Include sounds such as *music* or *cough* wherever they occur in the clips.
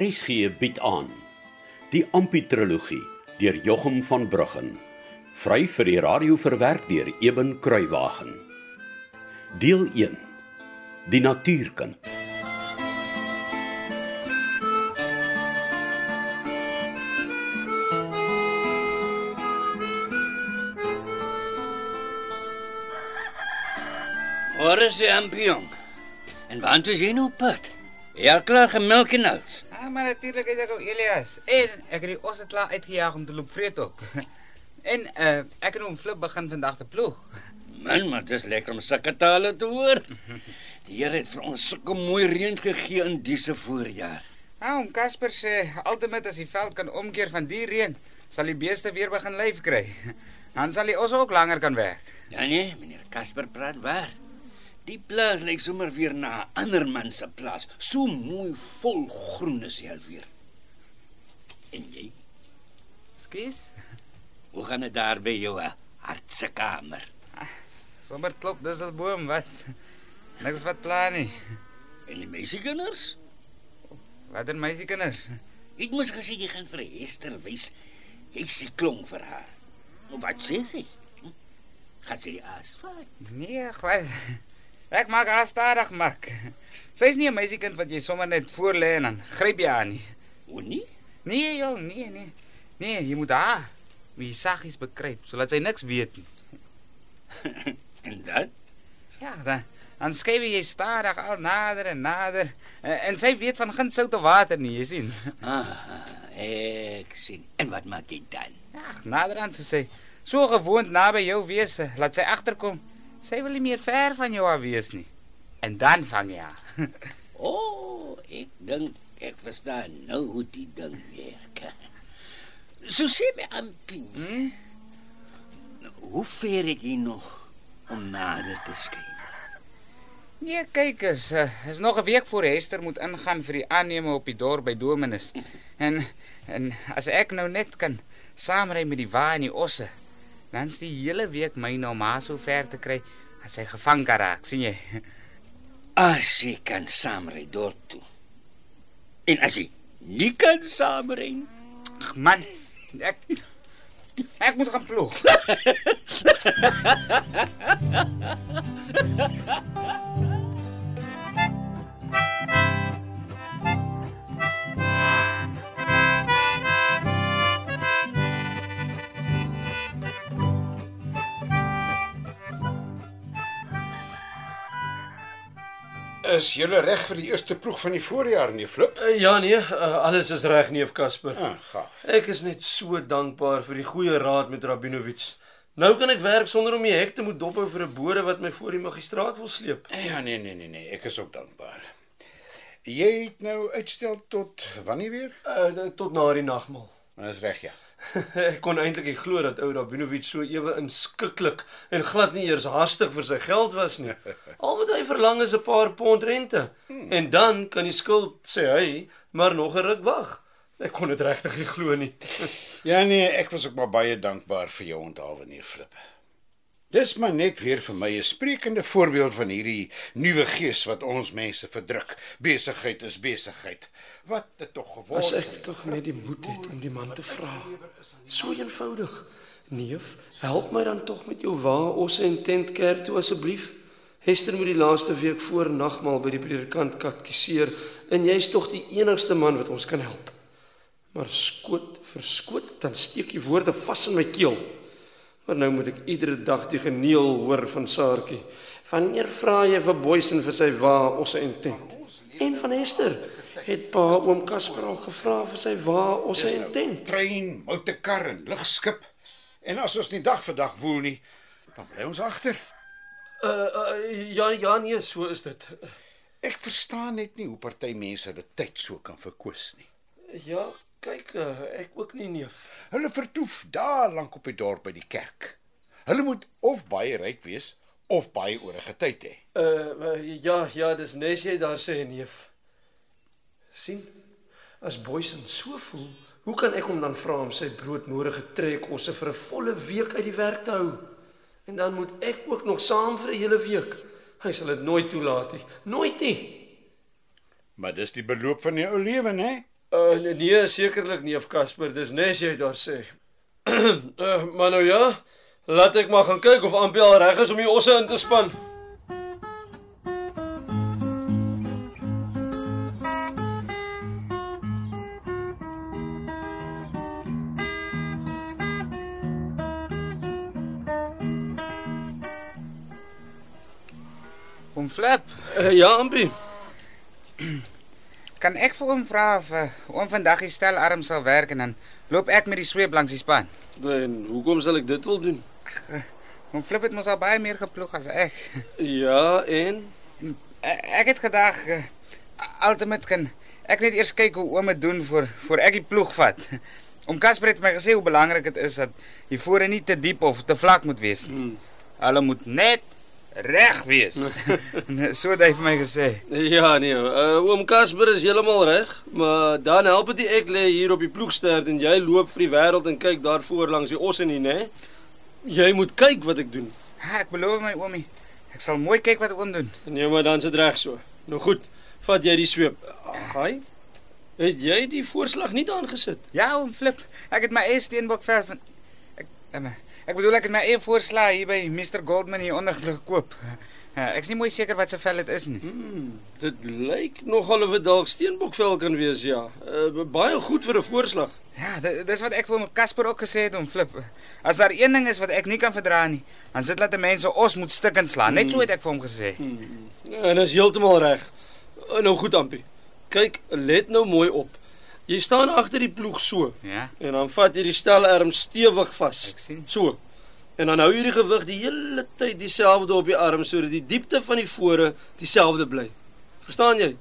RSG bied aan die Amputrologie deur Jochum van Bruggen vry vir die radio verwerk deur Eben Kruiwagen deel 1 die natuurkind Waar is die ampion? En waar toe jy nou pad? Ja, klaar gemelk en alles. Ah, maar natuurlik het ek ou Elias. En ek het die osse klaar uitgejaag om te loop vreet op. *laughs* en uh ek het hom flip begin vandag te ploeg. Man, maar dit is lekker om sulke tale te hoor. Die Here het vir ons sulke mooi reën gegee in dise voorjaar. Ah, om Casper sê altyd as die veld kan omkeer van die reën, sal die beeste weer begin lyf kry. *laughs* Dan sal die osse ook langer kan werk. Ja nee, meneer Casper praat waar. Die plaas lyk sommer weer na 'n ander man se plaas. So mooi vol groen is hy alweer. En jy, Skus. hoe gaan dit daar by jou eh, hartse kamer? Sommer klop disselboom wat. Niks wat plan nie. En die meisiekinders? Wat 'n meisiekinders. Ek moes gesê jy gaan vir Hester wys. Jy se klong vir haar. Maar wat sê sy? Hm? Gaan sy as vat? Nee, wat? Ek maak haar stadig mak. Sy's nie 'n meisiekind wat jy sommer net voor lê en dan gryp jy haar nie. O nee. Nee, jong, nee, nee. Nee, jy moet haar wie saggies bekruip sodat sy niks weet nie. *laughs* En dan? Ja, dan dan skuif jy stadig al nader en nader. En, en sy weet van geen soute water nie, jy sien. Ah, ek sien. En wat maak jy dan? Ag, nader aan sy sê, so gewoond naby jou wees, laat sy agterkom. Sy wil nie meer ver van jou af wees nie. En dan vang jy haar. *laughs* O, oh, ek dink ek verstaan nou hoe die ding werk. So sê my ampie, Hm? hoe ver het jy nog om nader te skuif? Nee, kyk eens, uh, is nog 'n week voor Hester moet ingaan vir die aanneme op die dorp by Dominus. En en as ek nou net kan saamry met die wa en die osse, dan's die hele week my nou maar so ver te kry as hy gevang kan raak, sien jy? *laughs* As jy kan saamry dorp toe. En as jy nie kan saamry nie, Ag man, ek ek moet gaan ploeg. *laughs* Is julle reg vir die eerste ploeg van die voorjaar nie, Flip? Uh, ja nee, uh, alles is reg neef Casper. Ah, gaaf. Ek is net so dankbaar vir die goeie raad met Rabinovic. Nou kan ek werk sonder om die hek te moet dophou vir 'n bode wat my voor die magistraat wil sleep. Ja, nee nee nee nee, ek is ook dankbaar. Jy het nou uitstel tot wanneer weer? Uh, tot na die nagmaal. Dis reg ja. *laughs* ek kon eintlik nie glo dat ou Rabinovic so ewe inskikkelik en glad nie eers haastig vir sy geld was nie. *laughs* Al wat hy verlang is 'n paar pond rente. En dan kan die skuld sê hy, maar nog 'n ruk wag. Ek kon dit regtig nie glo nie. *laughs* Ja nee, ek was ook maar baie dankbaar vir jou onthaalwe nie, Flip. Dis maar net weer vir my 'n sprekende voorbeeld van hierdie nuwe gees wat ons mense verdruk. Besigheid is besigheid. Wat dit tog geword As ek tog net die moed het om die man te vra. So eenvoudig. Neef, help my dan tog met jou wa osse en tent kerk toe asseblief. Hester moet die laaste week voor nagmaal by die predikant katkiseer en jy's tog die enigste man wat ons kan help. Maar skoot vir skoot dan steek jy woorde vas in my keel. Maar nou moet ek iedere dag die geneel hoor van Saartjie. Wanneer vra jy vir Boysen vir sy wa osse en tent? En van Hester het pa oom Casper al gevra vir sy wa osse en tent. trein, motorkar en lugskip. En as ons nie dag vir dag woel nie, dan bly ons agter. Uh, uh ja ja nee, so is dit. Ek verstaan net nie hoe party mense dit tyd so kan verkwis nie. Ja, kyk, uh, ek ook nie neef. Hulle vertoef daar lank op die dorp by die kerk. Hulle moet of baie ryk wees of baie oorige tyd hê. Uh, uh ja, ja, dis nes jy daar sê neef. sien? As Boysen so voel, hoe kan ek hom dan vra om sy broodnodige trekkosse vir 'n volle week uit die werk te hou? En dan moet ek ook nog saam vir 'n hele week. Hy sal dit nooit toelaat nie. Nooit nie. Maar dis die beloop van die ou lewe, né? Uh nee, nee sekerlik nie, Casper, dis nes jy daar sê. uh, *clears throat* maar nou ja, laat ek maar gaan kyk of Ampie al reg is om die osse in te span. Oom Flip, Uh, ja, Ampie. Kan ek vir hom vra of uh, oom vandag die stel arm sal werk en dan loop ek met die sweep langs die span. En hoekom sal ek dit wil doen? Oom Flip het mos al baie meer geploeg as ek. Ja, en E- Ek het gedag uh, ultimate kan ek net eers kyk hoe oom dit doen voor voor ek die ploeg vat. Oom Casper het my gesê hoe belangrik dit is dat die voore nie te diep of te vlak moet wees nie. Hmm. Hulle moet net reg wees. *laughs* so het hy vir my gesê. Ja, nee. Uh, oom Casper is heeltemal reg, maar dan help dit ek lê hier op die ploegstert en jy loop vir die wêreld en kyk daarvoor langs die osse nie, né? Jy moet kyk wat ek doen. Ha, ek beloof my oomie. Ek sal mooi kyk wat oom doen. Nee, maar dan sit reg so. Nou goed, vat jy die sweep. Haai. Het jy die voorslag nie aangesit? Ja, oom Flip. Ek het my eie steenbok verf van ek em, ek bedoel ek het my eie voorslag hier by Mr Goldman hier onder gekoop. Ja, ek is nie mooi seker wat se vel dit is nie. Hmm, dit lyk nogal of dit dalk steenbokvel kan wees, ja. Uh, baie goed vir 'n voorslag. Ja, dit dis wat ek vir hom Casper ook gesê het om Flip. As daar een ding is wat ek nie kan verdra nie, dan sit die mense ons moet stukkend slaan. Net so het ek vir hom gesê. Hmm. En is heeltemal reg. Uh, Nou goed, Ampie. Kyk, let nou mooi op. Jy staan agter die ploeg so Ja, en dan vat jy die stelarm stewig vas. ek sien. So. En dan hou jy die gewig die hele tyd dieselfde op die arm sodat die diepte van die fore dieselfde bly. Verstaan jy?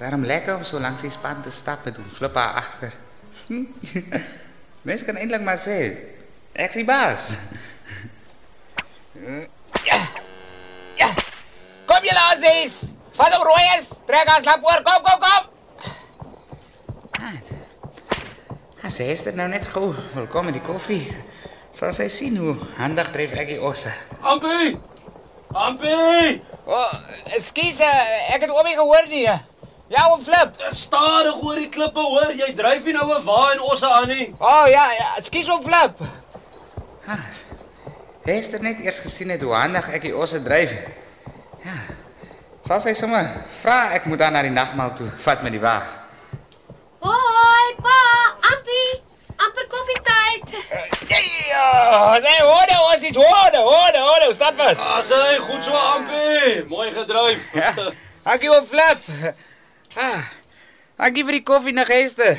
Daarom lekker om so langs die span te stap en doen flip haar agter. *laughs* Mens kan eintlik maar sê, ek is die baas. *laughs* Ja. Ja. Kom julle asies. Vat op rooies. Trek aan slap oor. Kom, kom, kom. Ah. As hy is dit nou net gou. Welkom in die koffie. Sal sy sien hoe handig tref ek die osse. Ampie! Ampie! O, oh, ekskuus, ek het oomie gehoor nie. Ja, oom Flip. Stadig oor die klippe, hoor. Jy dryf nie nou 'n wa en osse aan nie. O oh, ja, ja, ekskuus oom Flip. Ah, Hester net eers gesien het hoe handig ek die osse dryf. Ja. Sal sy sommer vra ek moet dan na die nagmaal toe vat met die wa. Hoi, pa, Ampie. Amper koffietyd. Ja, nee, hoor ons is hoor, hoor, hoor, stap vas. As hy goed so, Ampie. Mooi gedryf. Ja. Dankie oom Flip. Ah. Dankie vir die koffie na Hester.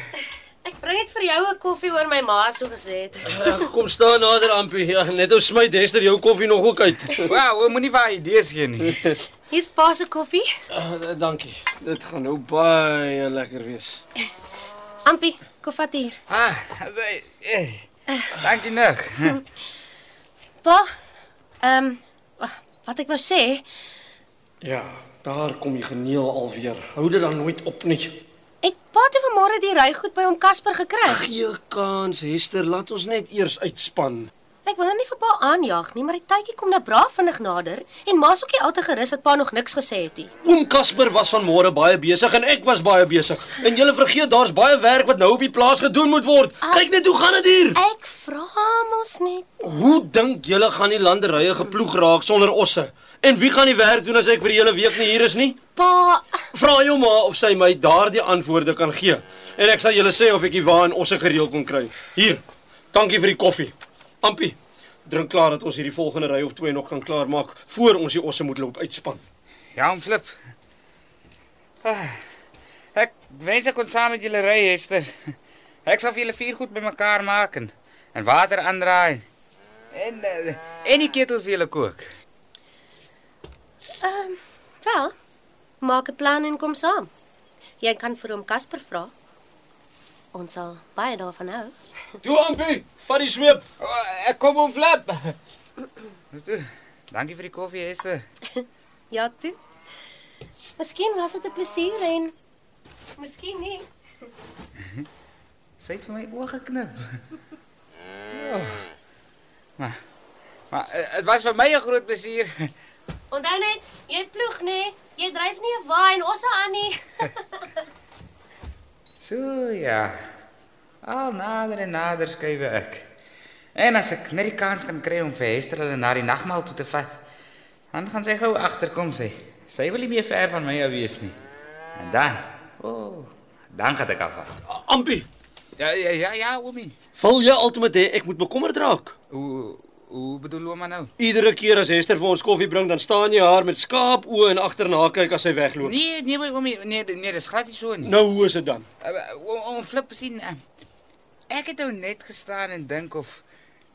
Ek bring net vir jou 'n koffie oor my ma so gesê het. Ag, Kom staan nader, Ampie. Ja, net ou smyt Hester jou koffie nog ook uit. Wow, oom moenie vir idees gee nie. Hier's pa se koffie. Uh, dankie. Dit gaan nou baie lekker wees. Ampie, kom vat hier. Ah, sy. Eh. Dankie nog. Pa, ehm um, wat ek wou sê, Ja, daar kom jy geneel alweer. Hou dit dan nooit op nie. het vanmôre die rygoed by hom Casper gekry. Gee kans, Hester, laat ons net eers uitspan. Ek wil nou nie vir pa aanjaag nie, maar die tydjie kom nou braaf vinnig nader en ma's ook nie al te gerus dat pa nog niks gesê het nie. Oom Casper was vanmôre baie besig en ek was baie besig. En jy vergeet daar's baie werk wat nou op die plaas gedoen moet word. Kyk net hoe gaan dit hier. Ek vra mos net. Hoe dink julle gaan die landerye geploeg raak sonder osse? En wie gaan die werk doen as ek vir die hele week nie hier is nie? Pa, Vra jou ma of sy my daardie antwoorde kan gee. En ek sal julle sê of ek die waan osse gereël kon kry. Hier. Dankie vir die koffie. Ampie, drink klaar dat ons hierdie volgende ry of twee nog kan klaarmaak voor ons die osse moet loop uitspan. Ja, oom Flip. Ah, ek wens ek kon saam met julle ry, Hester. Ek sal vir julle vier goed bymekaar maak en, en water aandraai. En uh, en die ketel vir julle kook. ehm um, wel, maak 'n plan en kom saam. Jy kan vir hom Casper vra. Ons sal baie daarvan hou. Toe Ampie, vat die sweep. Oh, ek kom Flip. Dis *clears throat* toe. Dankie vir die koffie, Hester. *laughs* Ja, toe. Miskien was dit 'n plesier en miskien nie. *laughs* Sy het vir my oë geknip. *laughs* Oh. Maar maar eh, dit was vir my 'n groot plesier. Onthou net, jy ploeg nê? Nee? Jy dryf nie 'n waai en osse aan nie. So ja. Al nader en nader skuif ek. En as ek net die kans kan kry om vir Hester hulle na die nagmaal toe te vat, dan gaan sy gou agterkom sy. Sy wil nie meer ver van my af wees nie. En dan, o, oh, dan gaan ek af. Ampie, Ja ja ja ja, oomie. val jy altyd hê ek moet bekommerd raak? Hoe hoe bedoel ouma nou? Iedere keer as Hester vir ons koffie bring, dan staan jy haar met skaap oë en agterna kyk as sy wegloop. Nee, nee, my oomie, nee, nee, dis glad nie so nie. Nou hoe is dit dan? Uh, om, om flip sien. Uh, ek het nou net gestaan en dink of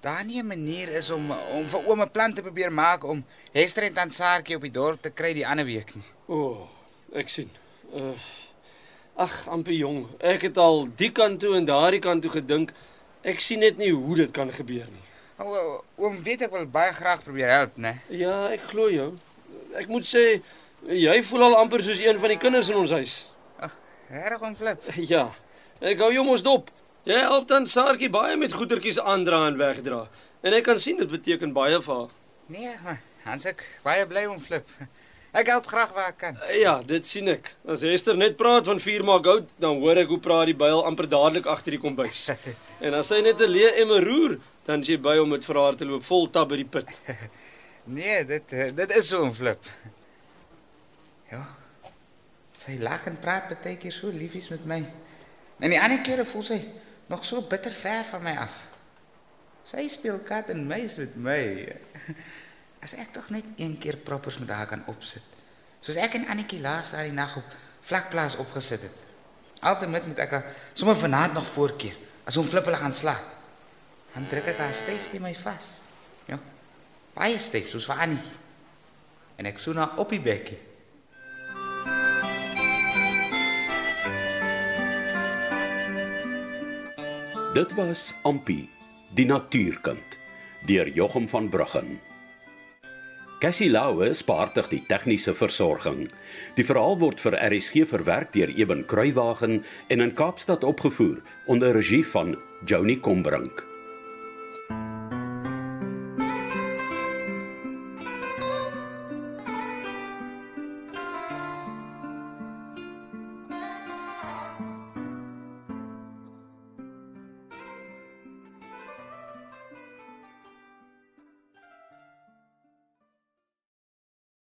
daar nie 'n manier is om om vir ouma plan te probeer maak om Hester en tant Saartjie op die dorp te kry die ander week nie. O, oh, ek sien. Uh, ag, ampie jong, ek het al die kant toe en daardie kant toe gedink. Ek sien net nie hoe dit kan gebeur nie. O, o, oom weet ek wil baie graag probeer help, né? Ja, ek glo jou. Ek moet sê jy voel al amper soos een van die kinders in ons huis. Reg om flip. *laughs* Ja. Ek hou jou mos dop. Jy help dan Saartjie baie met goedertjies aandra en wegdra. En ek kan sien dit beteken baie vir haar. Nee, Hans ek baie bly om flip. *laughs* Ek help graag waar ek kan. Ja, dit sien ek. As Hester net praat van vuur maak hout, dan hoor ek hoe praat die byl amper dadelik agter die kombuis. *laughs* En as sy net 'n leë emmer roer, dan is jy by om met vir haar te loop vol tab by die put. *laughs* Nee, dit eh, dit is so 'n flip. Ja. Sy lag en praat baie keer so liefies met my. En die ander kere voel sy nog so bitter ver van my af. Sy speel kat en muis met my. *laughs* As ek tog net een keer proppers met haar kan opsit. Soos ek en Annetjie laas daai nag op vlakplaas opgesit het. Altyd moet ek haar sommer vanaand nog voorkeer as hom flip hulle gaan slaap. Dan druk ek haar styf teen my vas. Ja. Baie styf soos vir Annetjie. En ek soen haar op die bekkie. Dit was Ampi, die natuurkind, deur Jochum van Bruggen. Cassie Lauwe spaartig die tegniese versorging. Die verhaal word vir RSG verwerk deur Eben Kruiwagen en in Kaapstad opgevoer onder regie van Joni Combrink.